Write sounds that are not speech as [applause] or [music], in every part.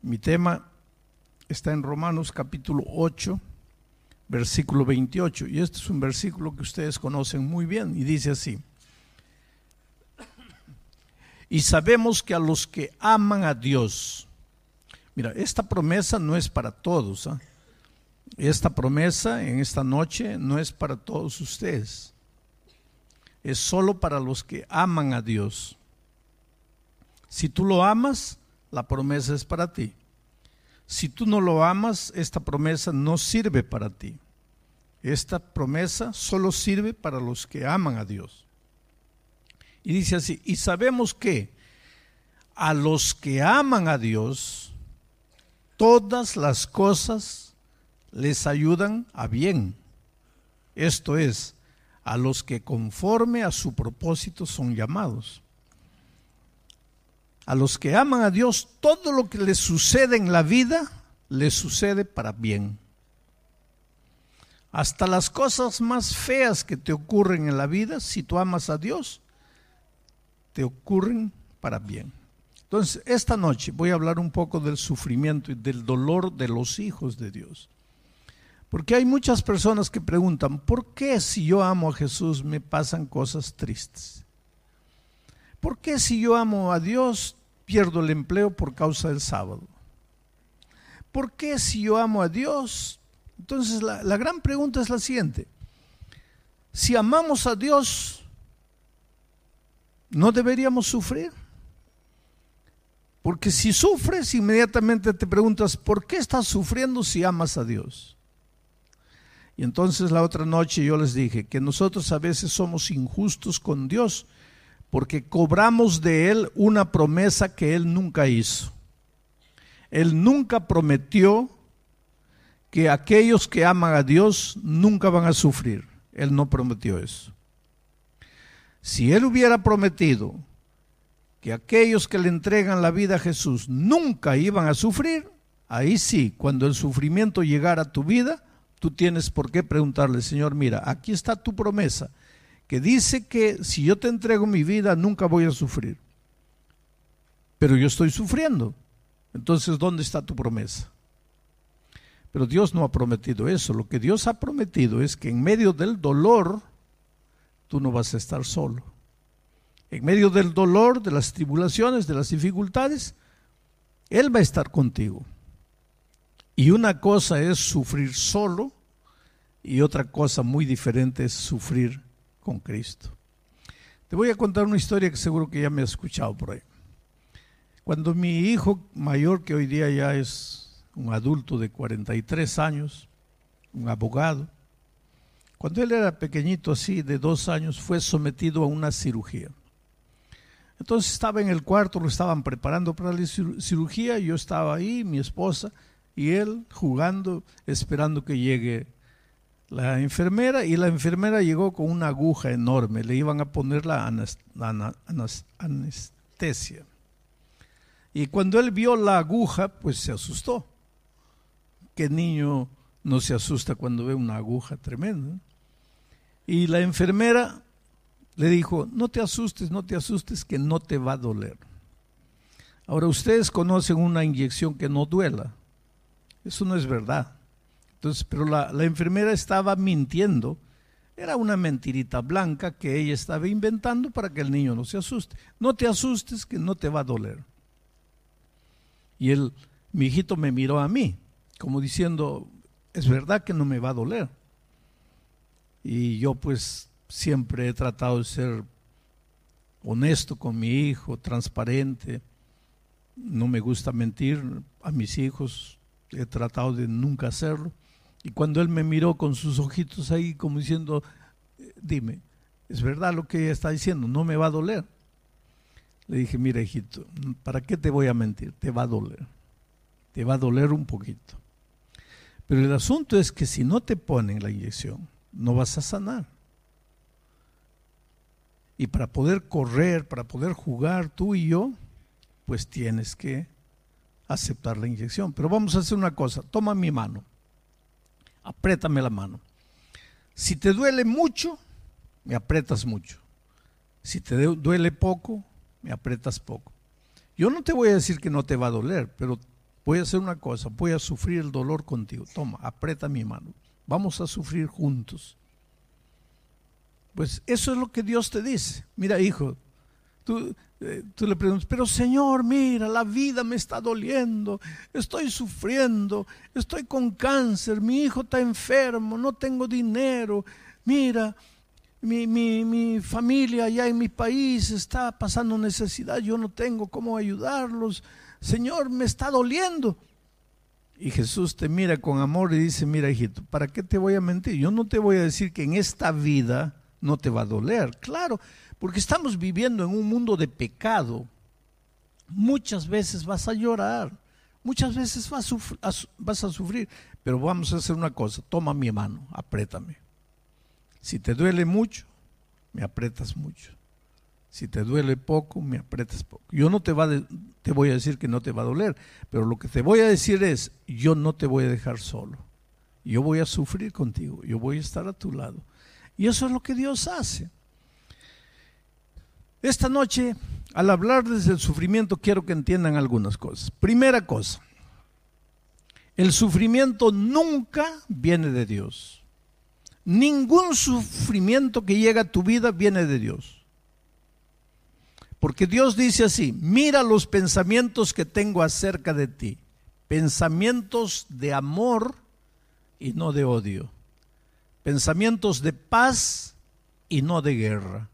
Mi tema está en Romanos capítulo 8, versículo 28. Y este es un versículo que ustedes conocen muy bien y dice así. Y sabemos que a los que aman a Dios, mira, esta promesa no es para todos. ¿ah? Esta promesa en esta noche no es para todos ustedes. Es solo para los que aman a Dios. Si tú lo amas, la promesa es para ti. Si tú no lo amas, esta promesa no sirve para ti. Esta promesa solo sirve para los que aman a Dios. Y dice así, y sabemos que a los que aman a Dios, todas las cosas les ayudan a bien. Esto es, a los que conforme a su propósito son llamados. A los que aman a Dios, todo lo que les sucede en la vida, les sucede para bien. Hasta las cosas más feas que te ocurren en la vida, si tú amas a Dios, te ocurren para bien. Entonces, esta noche voy a hablar un poco del sufrimiento y del dolor de los hijos de Dios. Porque hay muchas personas que preguntan, ¿por qué si yo amo a Jesús me pasan cosas tristes? ¿Por qué si yo amo a Dios pierdo el empleo por causa del sábado? ¿Por qué si yo amo a Dios? Entonces la, la gran pregunta es la siguiente. Si amamos a Dios, ¿no deberíamos sufrir? Porque si sufres, inmediatamente te preguntas, ¿por qué estás sufriendo si amas a Dios? Y entonces la otra noche yo les dije que nosotros a veces somos injustos con Dios porque cobramos de Él una promesa que Él nunca hizo. Él nunca prometió que aquellos que aman a Dios nunca van a sufrir. Él no prometió eso. Si Él hubiera prometido que aquellos que le entregan la vida a Jesús nunca iban a sufrir, ahí sí, cuando el sufrimiento llegara a tu vida, tú tienes por qué preguntarle, Señor, mira, aquí está tu promesa, que dice que si yo te entrego mi vida, nunca voy a sufrir. Pero yo estoy sufriendo. Entonces, ¿dónde está tu promesa? Pero Dios no ha prometido eso. Lo que Dios ha prometido es que en medio del dolor, tú no vas a estar solo en medio del dolor, de las tribulaciones, de las dificultades, Él va a estar contigo. Y una cosa es sufrir solo y otra cosa muy diferente es sufrir con Cristo. Te voy a contar una historia que seguro que ya me has escuchado por ahí. Cuando mi hijo mayor, que hoy día ya es un adulto de 43 años, un abogado, cuando él era pequeñito así, de dos años, fue sometido a una cirugía. Entonces estaba en el cuarto, lo estaban preparando para la cirugía, yo estaba ahí, mi esposa y él jugando, esperando que llegue la enfermera y la enfermera llegó con una aguja enorme, le iban a poner la anestesia. Y cuando él vio la aguja, pues se asustó. ¿Qué niño no se asusta cuando ve una aguja tremenda? Y la enfermera le dijo, no te asustes, no te asustes, que no te va a doler. Ahora, ustedes conocen una inyección que no duela. Eso no es verdad. Entonces, pero la, enfermera estaba mintiendo. Era una mentirita blanca que ella estaba inventando para que el niño no se asuste. No te asustes, que no te va a doler. Y él, mi hijito me miró a mí, como diciendo, es verdad que no me va a doler. Y yo pues siempre he tratado de ser honesto con mi hijo, transparente. No me gusta mentir a mis hijos, he tratado de nunca hacerlo. Y cuando él me miró con sus ojitos ahí como diciendo, dime, es verdad lo que ella está diciendo, no me va a doler. Le dije, mira hijito, ¿para qué te voy a mentir? Te va a doler. Te va a doler un poquito. Pero el asunto es que si no te ponen la inyección, no vas a sanar. Y para poder correr, para poder jugar tú y yo, pues tienes que aceptar la inyección. Pero vamos a hacer una cosa, toma mi mano, apriétame la mano. Si te duele mucho, me aprietas mucho. Si te duele poco, me aprietas poco. Yo no te voy a decir que no te va a doler, pero voy a hacer una cosa, voy a sufrir el dolor contigo. Toma, aprieta mi mano. Vamos a sufrir juntos. Pues eso es lo que Dios te dice. Mira, hijo, tú, eh, tú le preguntas, pero Señor, mira, la vida me está doliendo, estoy sufriendo, estoy con cáncer, mi hijo está enfermo, no tengo dinero, mira, mi, mi, mi, familia allá en mi país está pasando necesidad, yo no tengo cómo ayudarlos, Señor, me está doliendo. Y Jesús te mira con amor y dice, mira hijito, ¿para qué te voy a mentir? Yo no te voy a decir que en esta vida no te va a doler, claro, porque estamos viviendo en un mundo de pecado. Muchas veces vas a llorar, muchas veces vas a, sufrir, pero vamos a hacer una cosa, toma mi mano, apriétame. Si te duele mucho, me aprietas mucho. Si te duele poco, me aprietas poco. Yo no te voy a decir que no te va a doler, pero lo que te voy a decir es, yo no te voy a dejar solo. Yo voy a sufrir contigo, yo voy a estar a tu lado. Y eso es lo que Dios hace. Esta noche, al hablar desde el sufrimiento, quiero que entiendan algunas cosas. Primera cosa, el sufrimiento nunca viene de Dios. Ningún sufrimiento que llega a tu vida viene de Dios. Porque Dios dice así, mira los pensamientos que tengo acerca de ti, pensamientos de amor y no de odio, pensamientos de paz y no de guerra.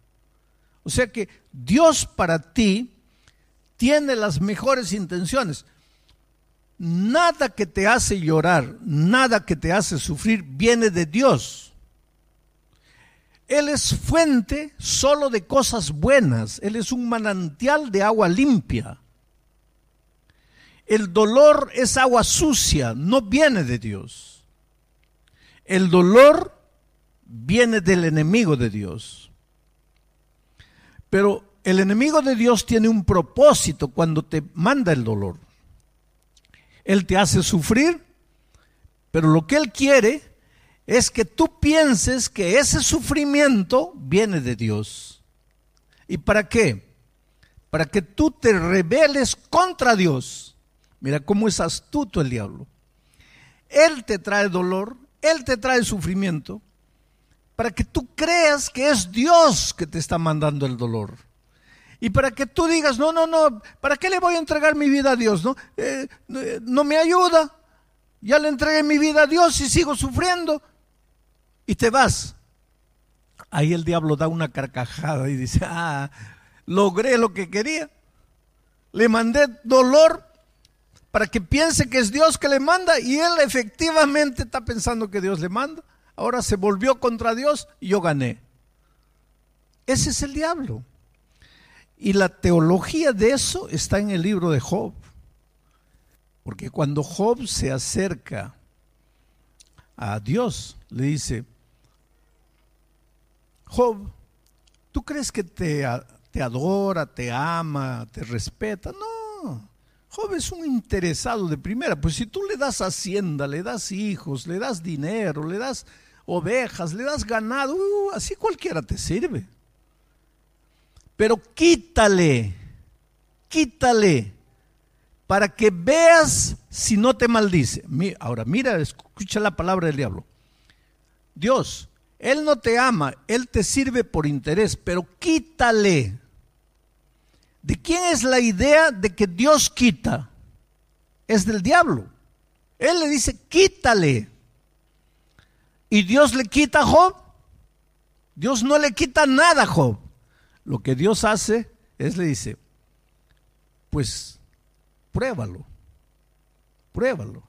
O sea que Dios para ti tiene las mejores intenciones. Nada que te hace llorar, nada que te hace sufrir viene de Dios. Él es fuente solo de cosas buenas. Él es un manantial de agua limpia. El dolor es agua sucia, no viene de Dios. El dolor viene del enemigo de Dios. Pero el enemigo de Dios tiene un propósito cuando te manda el dolor. Él te hace sufrir, pero lo que él quiere es que tú pienses que ese sufrimiento viene de Dios. ¿Y para qué? Para que tú te rebeles contra Dios. Mira cómo es astuto el diablo. Él te trae dolor, él te trae sufrimiento, para que tú creas que es Dios que te está mandando el dolor. Y para que tú digas, no, no, no, ¿para qué le voy a entregar mi vida a Dios? No, eh, eh, no me ayuda. Ya le entregué mi vida a Dios y sigo sufriendo. Y te vas. Ahí el diablo da una carcajada y dice, ah, logré lo que quería. Le mandé dolor para que piense que es Dios que le manda y él efectivamente está pensando que Dios le manda ahora se volvió contra Dios y yo gané. Ese es el diablo. Y la teología de eso está en el libro de Job. Porque cuando Job se acerca a Dios, le dice, Job, ¿tú crees que te, adora, te ama, te respeta? No. Job es un interesado de primera. Pues si tú le das hacienda, le das hijos, le das dinero, le das ovejas, le das ganado, uh, así cualquiera te sirve. Pero quítale, quítale, para que veas si no te maldice. Ahora, mira, escucha la palabra del diablo. Dios, Él no te ama, Él te sirve por interés, pero quítale. ¿De quién es la idea de que Dios quita? Es del diablo. Él le dice, quítale. ¿Y Dios le quita a Job? Dios no le quita nada a Job. Lo que Dios hace es le dice, pues pruébalo, pruébalo.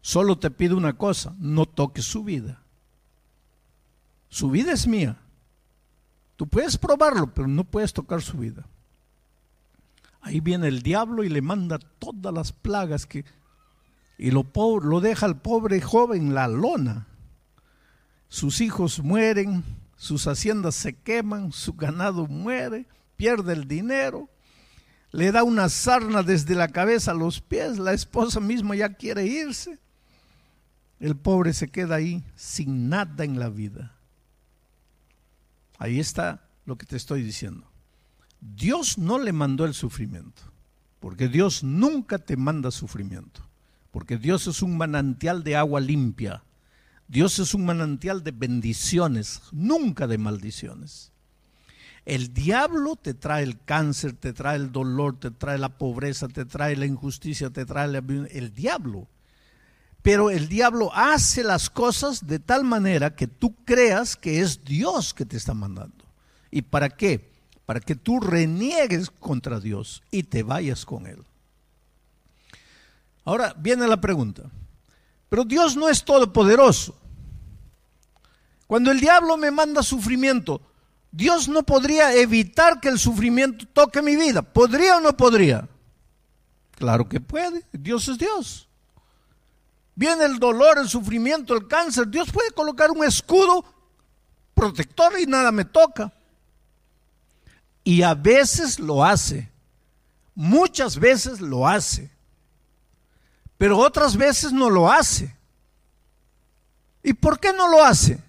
Solo te pido una cosa, no toques su vida. Su vida es mía. Tú puedes probarlo, pero no puedes tocar su vida. Ahí viene el diablo y le manda todas las plagas que y lo, lo deja al pobre joven la lona sus hijos mueren, sus haciendas se queman, su ganado muere, pierde el dinero, le da una sarna desde la cabeza a los pies, la esposa misma ya quiere irse, el pobre se queda ahí sin nada en la vida. Ahí está lo que te estoy diciendo. Dios no le mandó el sufrimiento, porque Dios nunca te manda sufrimiento. porque Dios es un manantial de agua limpia. Dios es un manantial de bendiciones, nunca de maldiciones. El diablo te trae el cáncer, te trae el dolor, te trae la pobreza, te trae la injusticia, te trae el diablo. Pero el diablo hace las cosas de tal manera que tú creas que es Dios que te está mandando. ¿Y para qué? Para que tú reniegues contra Dios y te vayas con Él. Ahora viene la pregunta. Pero Dios no es todopoderoso. Cuando el diablo me manda sufrimiento, Dios no podría evitar que el sufrimiento toque mi vida. ¿Podría o no podría? Claro que puede. Dios es Dios. Viene el dolor, el sufrimiento, el cáncer. Dios puede colocar un escudo protector y nada me toca. Y a veces lo hace. Muchas veces lo hace pero otras veces no lo hace. ¿Y por qué no lo hace?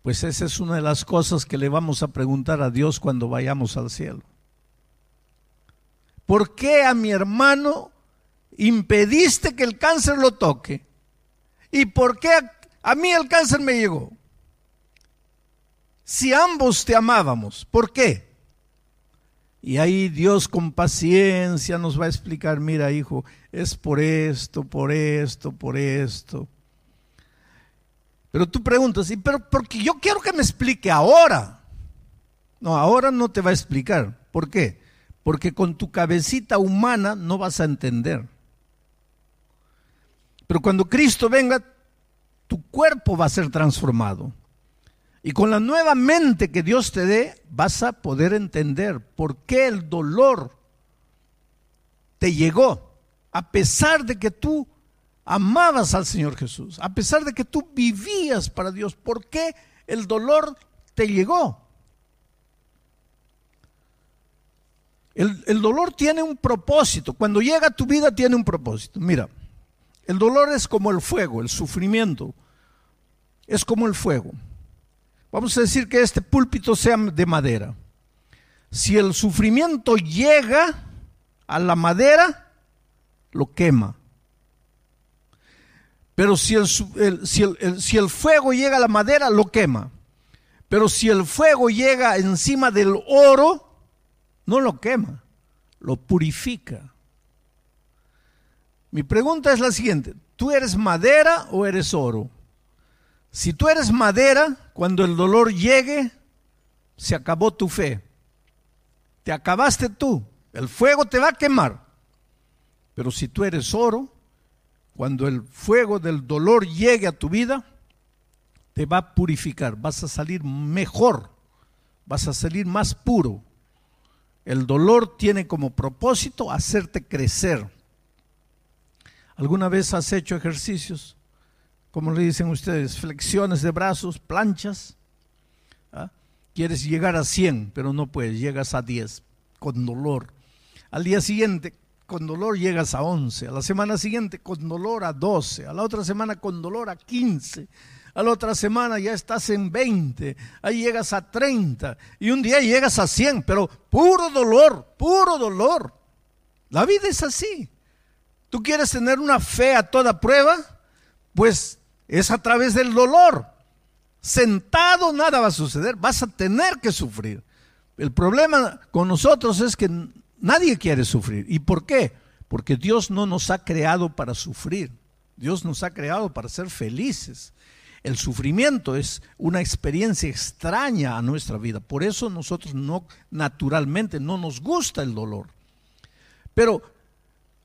Pues esa es una de las cosas que le vamos a preguntar a Dios cuando vayamos al cielo. ¿Por qué a mi hermano impediste que el cáncer lo toque? ¿Y por qué a, mí el cáncer me llegó? Si ambos te amábamos, ¿por qué? Y ahí Dios con paciencia nos va a explicar, mira hijo, es por esto, por esto, por esto. Pero tú preguntas, ¿y pero porque yo quiero que me explique ahora? No, ahora no te va a explicar. ¿Por qué? Porque con tu cabecita humana no vas a entender. Pero cuando Cristo venga, tu cuerpo va a ser transformado. Y con la nueva mente que Dios te dé, vas a poder entender por qué el dolor te llegó, a pesar de que tú amabas al Señor Jesús, a pesar de que tú vivías para Dios, ¿por qué el dolor te llegó? El, el, dolor tiene un propósito. Cuando llega a tu vida tiene un propósito. Mira, el dolor es como el fuego, el sufrimiento es como el fuego. Vamos a decir que este púlpito sea de madera. Si el sufrimiento llega a la madera, lo quema. Pero si el, fuego llega a la madera, lo quema. Pero si el fuego llega encima del oro, no lo quema, lo purifica. Mi pregunta es la siguiente, ¿tú eres madera o eres oro? Si tú eres madera, cuando el dolor llegue, se acabó tu fe. Te acabaste tú. El fuego te va a quemar. Pero si tú eres oro, cuando el fuego del dolor llegue a tu vida, te va a purificar. Vas a salir mejor. Vas a salir más puro. El dolor tiene como propósito hacerte crecer. ¿Alguna vez has hecho ejercicios? Como le dicen ustedes, flexiones de brazos, planchas. ¿ah? Quieres llegar a 100, pero no puedes, llegas a 10 con dolor. Al día siguiente, con dolor llegas a 11. A la semana siguiente, con dolor a 12. A la otra semana, con dolor a 15. A la otra semana ya estás en 20. Ahí llegas a 30. Y un día llegas a 100, pero puro dolor, puro dolor. La vida es así. ¿Tú quieres tener una fe a toda prueba? Pues es a través del dolor. Sentado nada va a suceder, vas a tener que sufrir. El problema con nosotros es que nadie quiere sufrir. ¿Y por qué? Porque Dios no nos ha creado para sufrir. Dios nos ha creado para ser felices. El sufrimiento es una experiencia extraña a nuestra vida. Por eso nosotros no naturalmente no nos gusta el dolor. Pero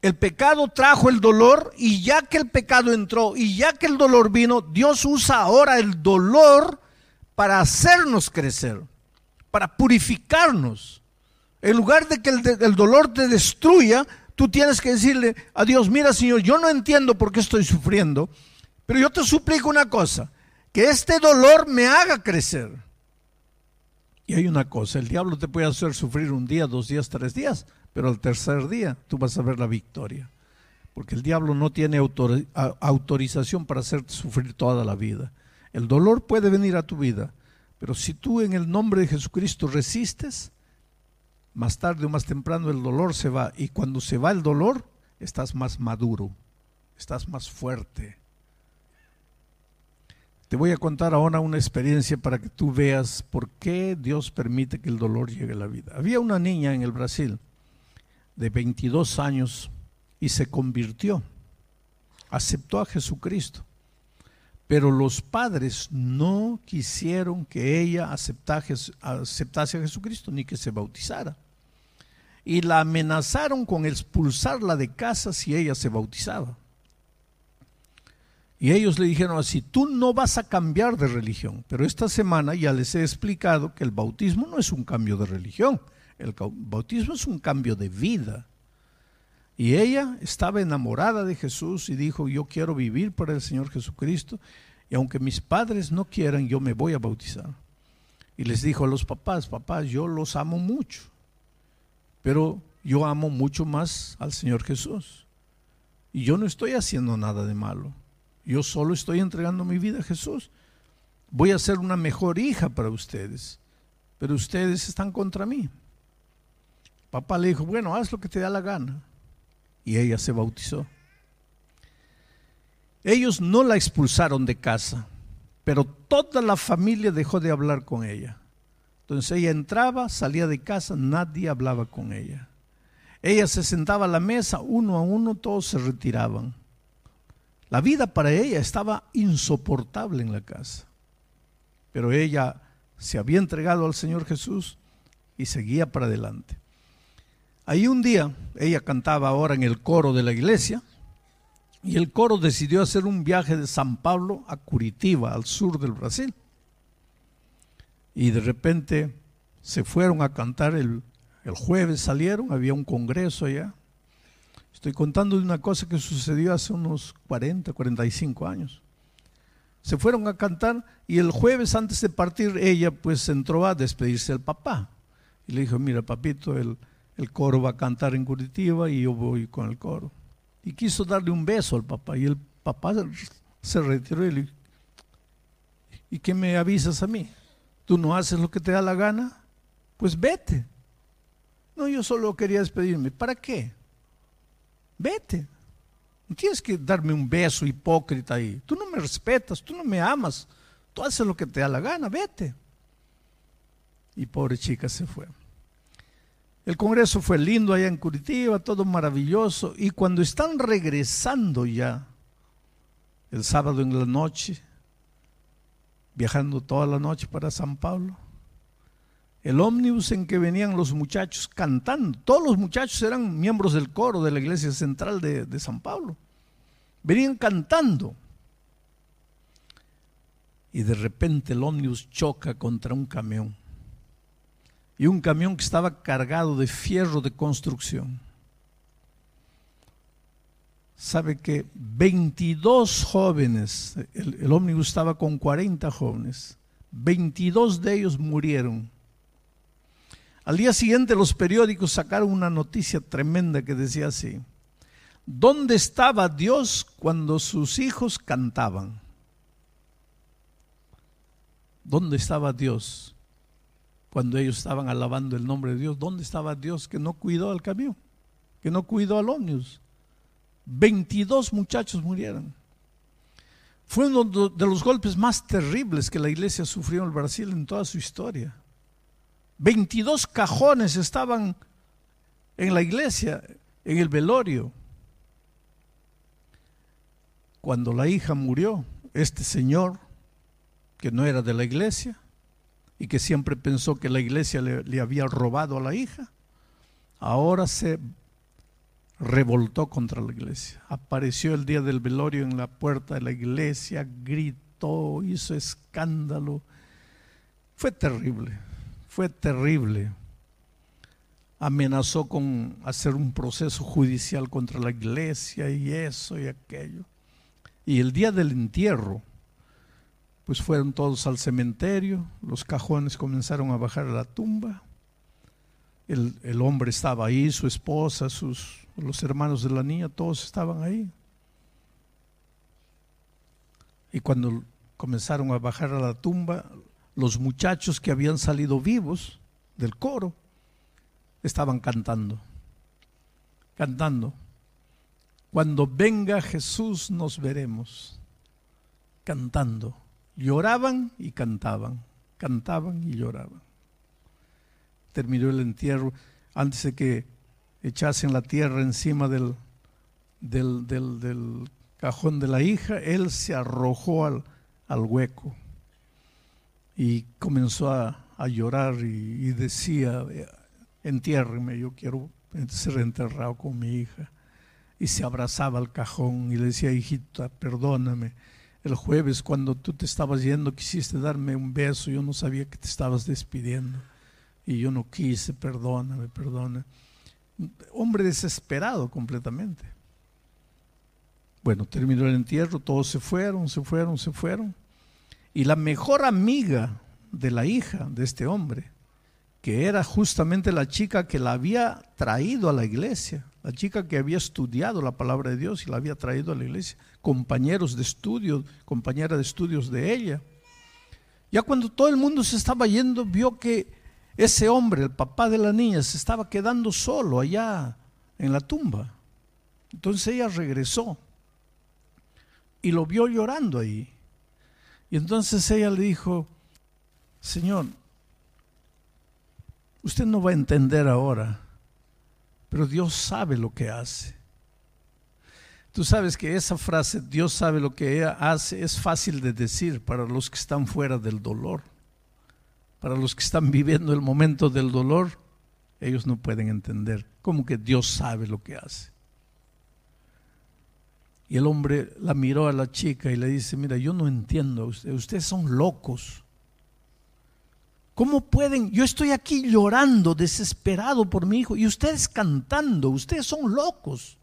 el pecado trajo el dolor y ya que el pecado entró y ya que el dolor vino, Dios usa ahora el dolor para hacernos crecer, para purificarnos. En lugar de que el, dolor te destruya, tú tienes que decirle a Dios, mira Señor, yo no entiendo por qué estoy sufriendo, pero yo te suplico una cosa, que este dolor me haga crecer. Y hay una cosa, el diablo te puede hacer sufrir un día, dos días, tres días, pero al tercer día tú vas a ver la victoria. Porque el diablo no tiene autorización para hacerte sufrir toda la vida. El dolor puede venir a tu vida, pero si tú en el nombre de Jesucristo resistes, más tarde o más temprano el dolor se va. Y cuando se va el dolor, estás más maduro, estás más fuerte. Voy a contar ahora una experiencia para que tú veas por qué Dios permite que el dolor llegue a la vida. Había una niña en el Brasil de 22 años y se convirtió, aceptó a Jesucristo. Pero los padres no quisieron que ella aceptase a Jesucristo ni que se bautizara. Y la amenazaron con expulsarla de casa si ella se bautizaba. Y ellos le dijeron así, tú no vas a cambiar de religión, pero esta semana ya les he explicado que el bautismo no es un cambio de religión, el bautismo es un cambio de vida. Y ella estaba enamorada de Jesús y dijo, yo quiero vivir para el Señor Jesucristo y aunque mis padres no quieran, yo me voy a bautizar. Y les dijo a los papás, papás, yo los amo mucho, pero yo amo mucho más al Señor Jesús. Y yo no estoy haciendo nada de malo. Yo solo estoy entregando mi vida a Jesús. Voy a ser una mejor hija para ustedes, pero ustedes están contra mí. Papá le dijo, bueno, haz lo que te da la gana y ella se bautizó. Ellos no la expulsaron de casa, pero toda la familia dejó de hablar con ella. Entonces ella entraba, salía de casa, nadie hablaba con ella. Ella se sentaba a la mesa, uno a uno, todos se retiraban. La vida para ella estaba insoportable en la casa. Pero ella se había entregado al Señor Jesús y seguía para adelante. Ahí un día, ella cantaba ahora en el coro de la iglesia, y el coro decidió hacer un viaje de San Pablo a Curitiba, al sur del Brasil. Y de repente se fueron a cantar el, el jueves, salieron, había un congreso allá. Estoy contando de una cosa que sucedió hace unos 40, 45 años. Se fueron a cantar y el jueves antes de partir ella pues entró a despedirse del papá. Y le dijo, mira papito, el, el coro va a cantar en Curitiba y yo voy con el coro. Y quiso darle un beso al papá y el papá se retiró y le dijo, ¿y qué me avisas a mí? ¿Tú no haces lo que te da la gana? Pues vete. No, yo solo quería despedirme. ¿Para qué? Vete. No tienes que darme un beso hipócrita ahí. Tú no me respetas, tú no me amas. Tú haces lo que te da la gana, vete. Y pobre chica se fue. El Congreso fue lindo allá en Curitiba, todo maravilloso. Y cuando están regresando ya, el sábado en la noche, viajando toda la noche para San Pablo, el ómnibus en que venían los muchachos cantando, todos los muchachos eran miembros del coro de la iglesia central de, San Pablo, venían cantando. Y de repente el ómnibus choca contra un camión y un camión que estaba cargado de fierro de construcción. Sabe que 22 jóvenes, el, el ómnibus estaba con 40 jóvenes, 22 de ellos murieron. Al día siguiente los periódicos sacaron una noticia tremenda que decía así, ¿dónde estaba Dios cuando sus hijos cantaban? ¿Dónde estaba Dios cuando ellos estaban alabando el nombre de Dios, ¿dónde estaba Dios que no cuidó al camión? Que no cuidó al ómnibus. 22 muchachos murieron. Fue uno de los golpes más terribles que la iglesia sufrió en el Brasil en toda su historia. 22 cajones estaban en la iglesia, en el velorio. Cuando la hija murió, este señor, que no era de la iglesia, y que siempre pensó que la iglesia le, había robado a la hija, ahora se revoltó contra la iglesia. Apareció el día del velorio en la puerta de la iglesia, gritó, hizo escándalo. Fue terrible, fue terrible. Amenazó con hacer un proceso judicial contra la iglesia y eso y aquello. Y el día del entierro, pues fueron todos al cementerio, los cajones comenzaron a bajar a la tumba, el, hombre estaba ahí, su esposa, sus, los hermanos de la niña, todos estaban ahí. Y cuando comenzaron a bajar a la tumba, los muchachos que habían salido vivos del coro estaban cantando, cantando. cuando venga Jesús nos veremos cantando. Lloraban y cantaban, cantaban y lloraban. Terminó el entierro antes de que echasen la tierra encima del, del, del, cajón de la hija, él se arrojó al, al hueco y comenzó a, a llorar y, decía, entiérreme, yo quiero ser enterrado con mi hija. Y se abrazaba al cajón y le decía, hijita, perdóname. El jueves cuando tú te estabas yendo quisiste darme un beso, yo no sabía que te estabas despidiendo. Y yo no quise, perdóname, perdóname. Hombre desesperado completamente. Bueno, terminó el entierro, todos se fueron, se fueron, se fueron. Y la mejor amiga de la hija de este hombre, que era justamente la chica que la había traído a la iglesia, la chica que había estudiado la palabra de Dios y la había traído a la iglesia, compañeros de estudio, compañera de estudios de ella. Ya cuando todo el mundo se estaba yendo, vio que ese hombre, el papá de la niña, se estaba quedando solo allá en la tumba. Entonces ella regresó y lo vio llorando ahí. Y entonces ella le dijo, Señor, usted no va a entender ahora, pero Dios sabe lo que hace. Tú sabes que esa frase, Dios sabe lo que ella hace, es fácil de decir para los que están fuera del dolor. Para los que están viviendo el momento del dolor, ellos no pueden entender cómo que Dios sabe lo que hace. Y el hombre la miró a la chica y le dice, mira, yo no entiendo, ustedes son locos. ¿Cómo pueden? Yo estoy aquí llorando, desesperado por mi hijo, y ustedes cantando, ustedes son locos.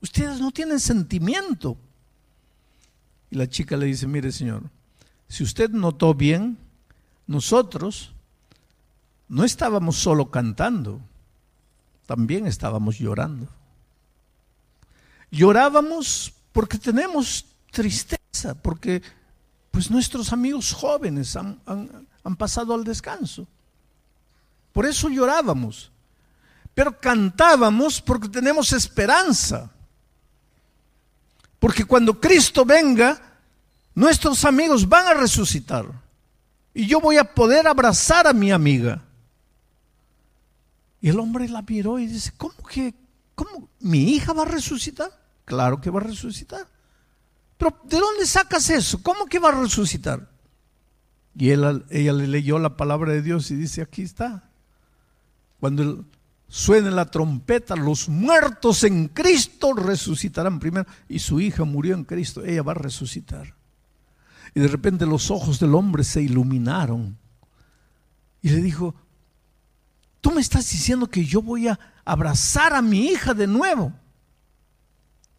Ustedes no tienen sentimiento. Y la chica le dice, mire señor, si usted notó bien, nosotros no estábamos solo cantando, también estábamos llorando. Llorábamos porque tenemos tristeza, porque pues nuestros amigos jóvenes han, han pasado al descanso. Por eso llorábamos. Pero cantábamos porque tenemos esperanza. Porque cuando Cristo venga, nuestros amigos van a resucitar. Y yo voy a poder abrazar a mi amiga. Y el hombre la miró y dice, ¿cómo que, cómo, mi hija va a resucitar? Claro que va a resucitar. Pero ¿de dónde sacas eso? ¿Cómo que va a resucitar? Y ella, le leyó la palabra de Dios y dice, aquí está. Cuando suene la trompeta, los muertos en Cristo resucitarán primero. Y su hija murió en Cristo, ella va a resucitar. Y de repente los ojos del hombre se iluminaron. Y le dijo, tú me estás diciendo que yo voy a abrazar a mi hija de nuevo.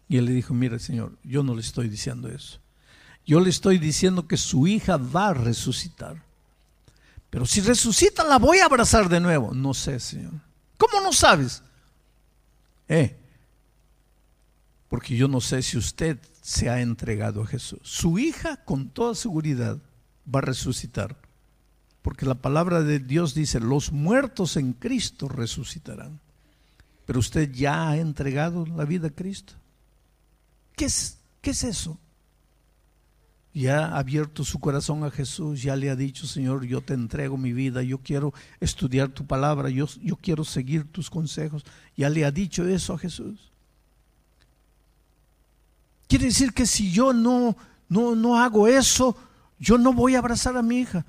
Y él le dijo, mire Señor, yo no le estoy diciendo eso. Yo le estoy diciendo que su hija va a resucitar. Pero si resucita, la voy a abrazar de nuevo. No sé, Señor. ¿Cómo no sabes? Eh, porque yo no sé si usted se ha entregado a Jesús. Su hija, con toda seguridad, va a resucitar. Porque la palabra de Dios dice, los muertos en Cristo resucitarán. Pero usted ya ha entregado la vida a Cristo. ¿Qué es, qué es eso? ya ha abierto su corazón a Jesús, ya le ha dicho, Señor, yo te entrego mi vida, yo quiero estudiar tu palabra, yo, yo quiero seguir tus consejos, ya le ha dicho eso a Jesús. Quiere decir que si yo no, no, no hago eso, yo no voy a abrazar a mi hija.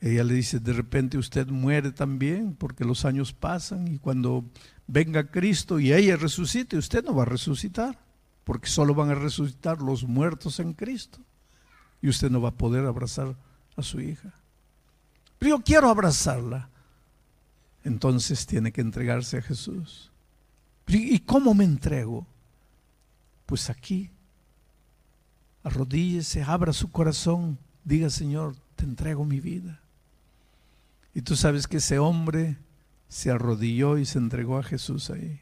Ella le dice, de repente usted muere también porque los años pasan y cuando venga Cristo y ella resucite, usted no va a resucitar porque solo van a resucitar los muertos en Cristo. Y usted no va a poder abrazar a su hija. Pero yo quiero abrazarla. Entonces tiene que entregarse a Jesús. ¿Y cómo me entrego? Pues aquí, arrodíllese, abra su corazón, diga Señor, te entrego mi vida. Y tú sabes que ese hombre se arrodilló y se entregó a Jesús ahí.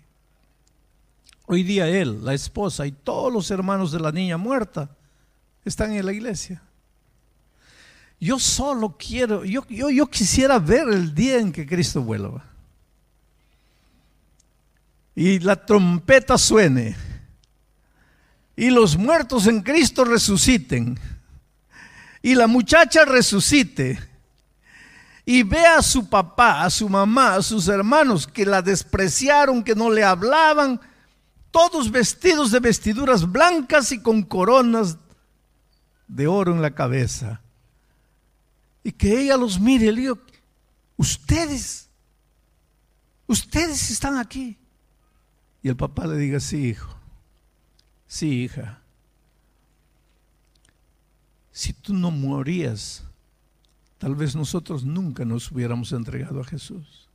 Hoy día él, la esposa y todos los hermanos de la niña muerta están en la iglesia. Yo solo quiero, yo, yo, yo quisiera ver el día en que Cristo vuelva. y la trompeta suene y los muertos en Cristo resuciten y la muchacha resucite y ve a su papá, a su mamá, a sus hermanos que la despreciaron, que no le hablaban, todos vestidos de vestiduras blancas y con coronas de oro en la cabeza. Y que ella los mire le diga, ustedes, ustedes están aquí. Y el papá le diga, sí, hijo, sí, hija. Si tú no morías, tal vez nosotros nunca nos hubiéramos entregado a Jesús.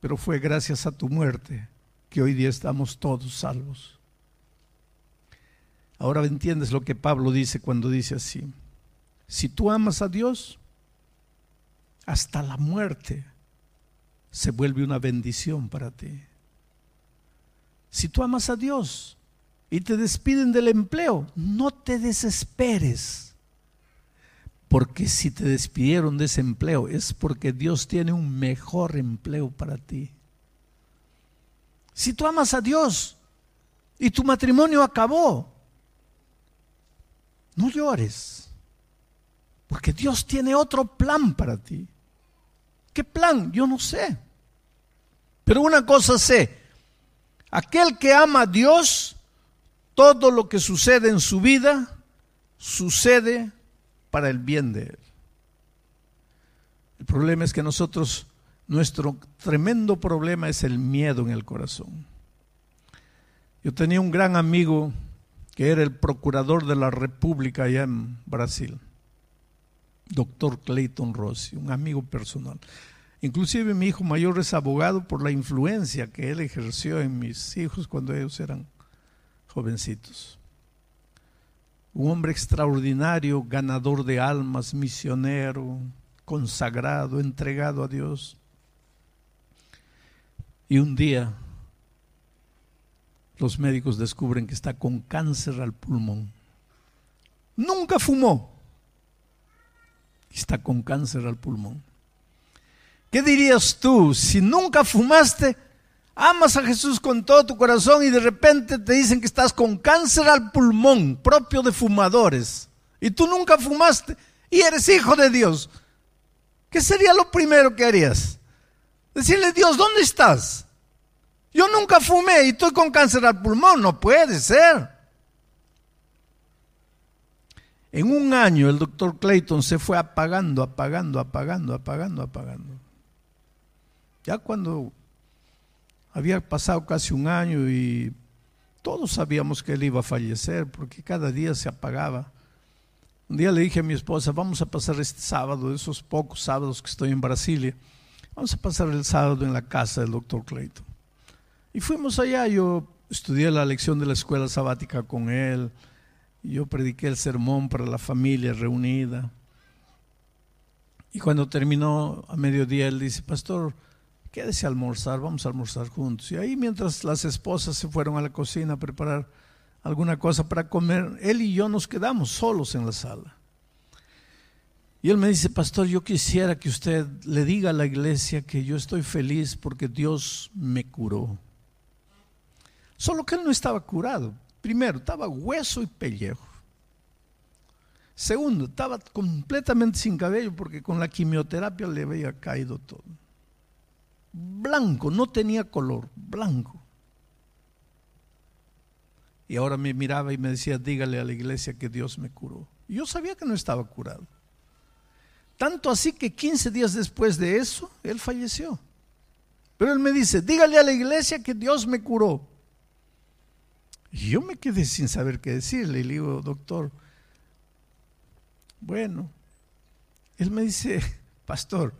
Pero fue gracias a tu muerte que hoy día estamos todos salvos. Ahora entiendes lo que Pablo dice cuando dice así. Si tú amas a Dios, hasta la muerte se vuelve una bendición para ti. Si tú amas a Dios y te despiden del empleo, no te desesperes. Porque si te despidieron de ese empleo es porque Dios tiene un mejor empleo para ti. Si tú amas a Dios y tu matrimonio acabó, no llores. Porque Dios tiene otro plan para ti. ¿Qué plan? Yo no sé. Pero una cosa sé, aquel que ama a Dios, todo lo que sucede en su vida sucede para el bien de él. El problema es que nosotros, nuestro tremendo problema es el miedo en el corazón. Yo tenía un gran amigo que era el procurador de la República allá en Brasil, doctor Clayton Rossi, un amigo personal. Inclusive mi hijo mayor es abogado por la influencia que él ejerció en mis hijos cuando ellos eran jovencitos. Un hombre extraordinario, ganador de almas, misionero, consagrado, entregado a Dios. Y un día los médicos descubren que está con cáncer al pulmón. Nunca fumó. Está con cáncer al pulmón. ¿Qué dirías tú si nunca fumaste, amas a Jesús con todo tu corazón y de repente te dicen que estás con cáncer al pulmón propio de fumadores y tú nunca fumaste y eres hijo de Dios? ¿Qué sería lo primero que harías? Decirle, Dios, ¿dónde estás? Yo nunca fumé y estoy con cáncer al pulmón, no puede ser. En un año el doctor Clayton se fue apagando, apagando, apagando, apagando, apagando. Ya cuando había pasado casi un año y todos sabíamos que él iba a fallecer porque cada día se apagaba. Un día le dije a mi esposa, vamos a pasar este sábado, esos pocos sábados que estoy en Brasilia, vamos a pasar el sábado en la casa del doctor Clayton. Y fuimos allá, yo estudié la lección de la escuela sabática con él, yo prediqué el sermón para la familia reunida. Y cuando terminó a mediodía, él dice, pastor, quédese a almorzar, vamos a almorzar juntos. Y ahí mientras las esposas se fueron a la cocina a preparar alguna cosa para comer, él y yo nos quedamos solos en la sala. Y él me dice, pastor, yo quisiera que usted le diga a la iglesia que yo estoy feliz porque Dios me curó. Solo que él no estaba curado. Primero, estaba hueso y pellejo. Segundo, estaba completamente sin cabello porque con la quimioterapia le había caído todo. Blanco, no tenía color, blanco. Y ahora me miraba y me decía, dígale a la iglesia que Dios me curó. Yo sabía que no estaba curado. Tanto así que 15 días después de eso, él falleció. Pero él me dice, dígale a la iglesia que Dios me curó. Y yo me quedé sin saber qué decirle. Y le digo, doctor, bueno, él me dice, [laughs] pastor,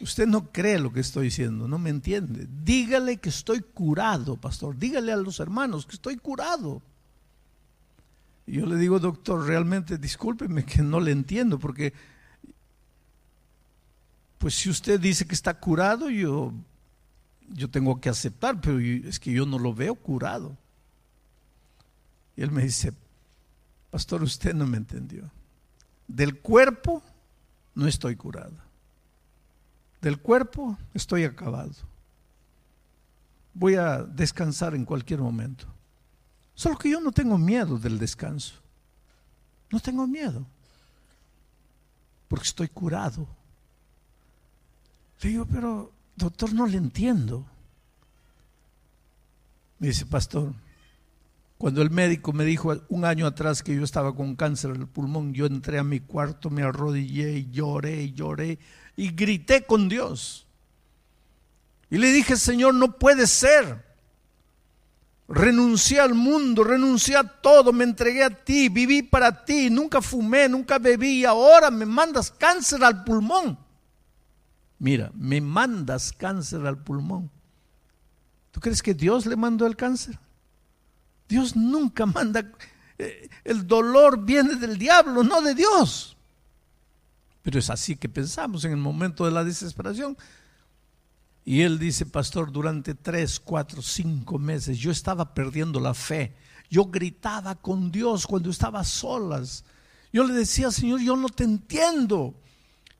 usted no cree lo que estoy diciendo, no me entiende. Dígale que estoy curado, pastor. Dígale a los hermanos que estoy curado. Y yo le digo, doctor, realmente discúlpeme que no le entiendo, porque pues si usted dice que está curado, yo, yo tengo que aceptar, pero es que yo no lo veo curado. Y él me dice, pastor, usted no me entendió. Del cuerpo no estoy curado. Del cuerpo estoy acabado. voy a descansar en cualquier momento. Solo que yo no tengo miedo del descanso. No tengo miedo. Porque estoy curado. Le digo, pero doctor, no le entiendo. Me dice, pastor, cuando el médico me dijo un año atrás que yo estaba con cáncer del pulmón, yo entré a mi cuarto, me arrodillé y lloré y lloré y grité con Dios. Y le dije, Señor, no puede ser. Renuncié al mundo, renuncié a todo, me entregué a ti, viví para ti, nunca fumé, nunca bebí y ahora me mandas cáncer al pulmón. Mira, me mandas cáncer al pulmón. ¿Tú crees que Dios le mandó el cáncer? Dios nunca manda, eh, el dolor viene del diablo, no de Dios. Pero es así que pensamos en el momento de la desesperación. Y él dice, pastor, durante tres, cuatro, cinco meses yo estaba perdiendo la fe. Yo gritaba con Dios cuando estaba solas. Yo le decía, Señor, yo no te entiendo.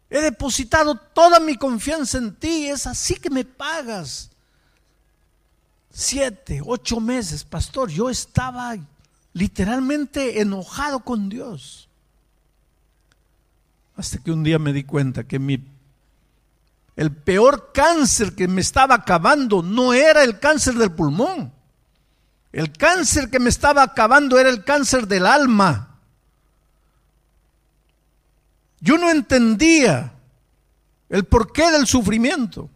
He depositado toda mi confianza en ti. Es así que me pagas siete, ocho meses, pastor, yo estaba literalmente enojado con Dios. Hasta que un día me di cuenta que mi, el peor cáncer que me estaba acabando no era el cáncer del pulmón. El cáncer que me estaba acabando era el cáncer del alma. Yo no entendía el porqué del sufrimiento.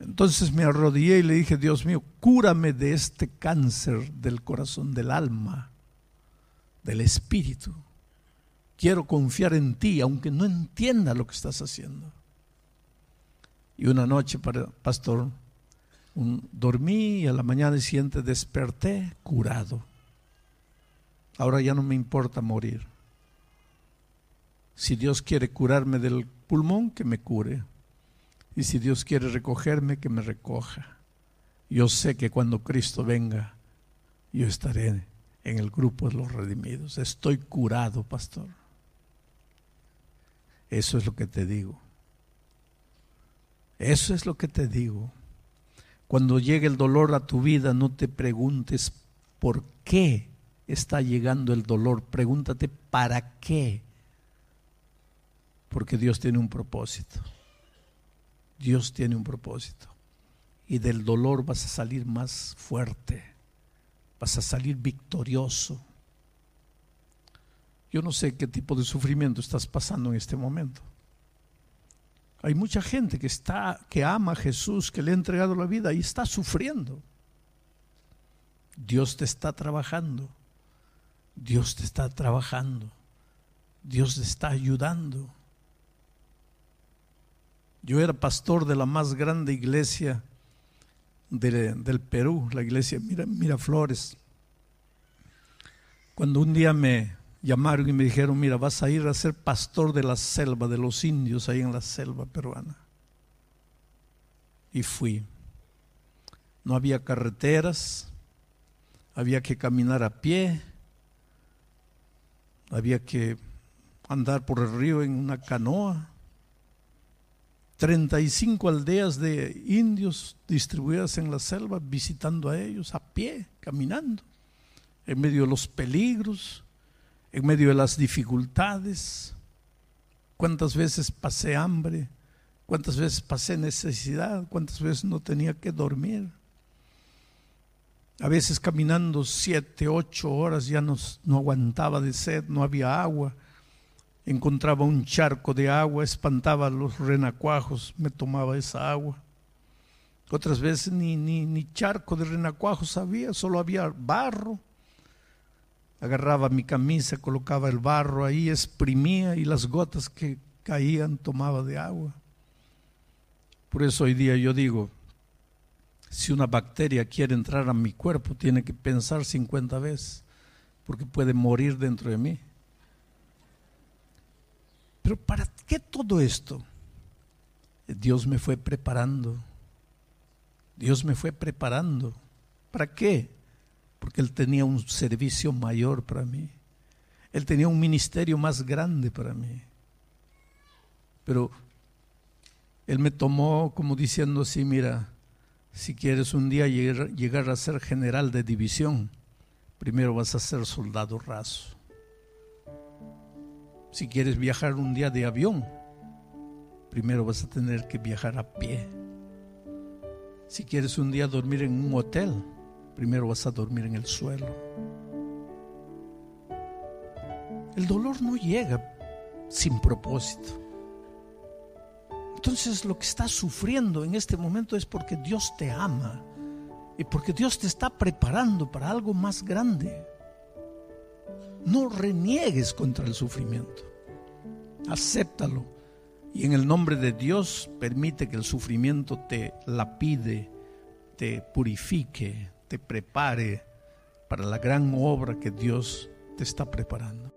Entonces me arrodillé y le dije, Dios mío, cúrame de este cáncer del corazón, del alma, del espíritu. Quiero confiar en ti, aunque no entienda lo que estás haciendo. Y una noche, pastor, dormí y a la mañana siguiente desperté curado. Ahora ya no me importa morir. Si Dios quiere curarme del pulmón, que me cure. Y si Dios quiere recogerme, que me recoja. Yo sé que cuando Cristo venga, yo estaré en el grupo de los redimidos. Estoy curado, pastor. Eso es lo que te digo. Eso es lo que te digo. Cuando llegue el dolor a tu vida, no te preguntes por qué está llegando el dolor. Pregúntate para qué. Porque Dios tiene un propósito. Dios tiene un propósito. Y del dolor vas a salir más fuerte, vas a salir victorioso. Yo no sé qué tipo de sufrimiento estás pasando en este momento. Hay mucha gente que está que ama a Jesús, que le ha entregado la vida y está sufriendo. Dios te está trabajando. Dios te está trabajando. Dios te está ayudando. Yo era pastor de la más grande iglesia del Perú, la iglesia Miraflores. Cuando un día me llamaron y me dijeron, mira, vas a ir a ser pastor de la selva, de los indios ahí en la selva peruana. Y fui. No había carreteras, había que caminar a pie, había que andar por el río en una canoa. 35 aldeas de indios distribuidas en la selva, visitando a ellos a pie, caminando, en medio de los peligros, en medio de las dificultades. ¿Cuántas veces pasé hambre? ¿Cuántas veces pasé necesidad? ¿Cuántas veces no tenía que dormir? A veces caminando siete, ocho horas ya no, no aguantaba de sed, no había agua encontraba un charco de agua, espantaba los renacuajos, me tomaba esa agua. Otras veces ni, ni, ni charco de renacuajos había, solo había barro. Agarraba mi camisa, colocaba el barro ahí, exprimía y las gotas que caían tomaba de agua. Por eso hoy día yo digo, si una bacteria quiere entrar a mi cuerpo, tiene que pensar 50 veces, porque puede morir dentro de mí. Pero ¿para qué todo esto? Dios me fue preparando. Dios me fue preparando. ¿Para qué? Porque Él tenía un servicio mayor para mí. Él tenía un ministerio más grande para mí. Pero Él me tomó como diciendo así, mira, Si quieres un día llegar, a ser general de división, primero vas a ser soldado raso. Si quieres viajar un día de avión, primero vas a tener que viajar a pie. Si quieres un día dormir en un hotel, primero vas a dormir en el suelo. El dolor no llega sin propósito. Entonces lo que estás sufriendo en este momento es porque Dios te ama y porque Dios te está preparando para algo más grande. No reniegues contra el sufrimiento. Acéptalo y en el nombre de Dios permite que el sufrimiento te lapide, te purifique, te prepare para la gran obra que Dios te está preparando.